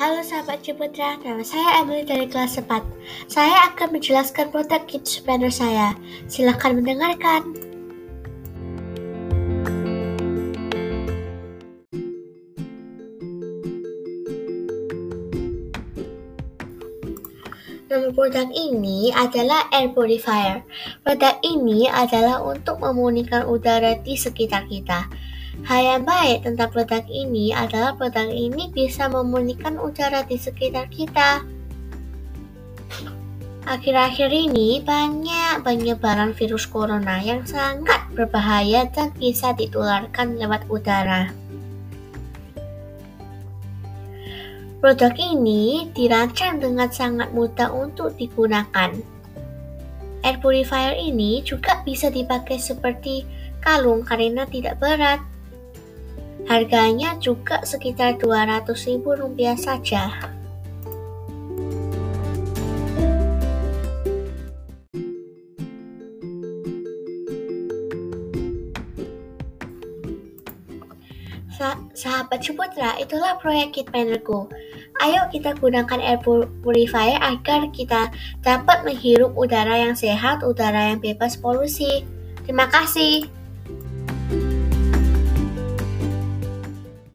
Halo sahabat Ciputra, nama saya Emily dari kelas 4. Saya akan menjelaskan produk Kids Planner saya. Silahkan mendengarkan. Nama produk ini adalah air purifier. Produk ini adalah untuk memurnikan udara di sekitar kita. Hal yang baik tentang produk ini adalah produk ini bisa memurnikan udara di sekitar kita. Akhir-akhir ini banyak penyebaran virus corona yang sangat berbahaya dan bisa ditularkan lewat udara. Produk ini dirancang dengan sangat mudah untuk digunakan. Air purifier ini juga bisa dipakai seperti kalung karena tidak berat. Harganya juga sekitar 200 ribu rupiah saja. sahabat Ciputra, itulah proyek Kit Panerku. Ayo kita gunakan air purifier agar kita dapat menghirup udara yang sehat, udara yang bebas polusi. Terima kasih.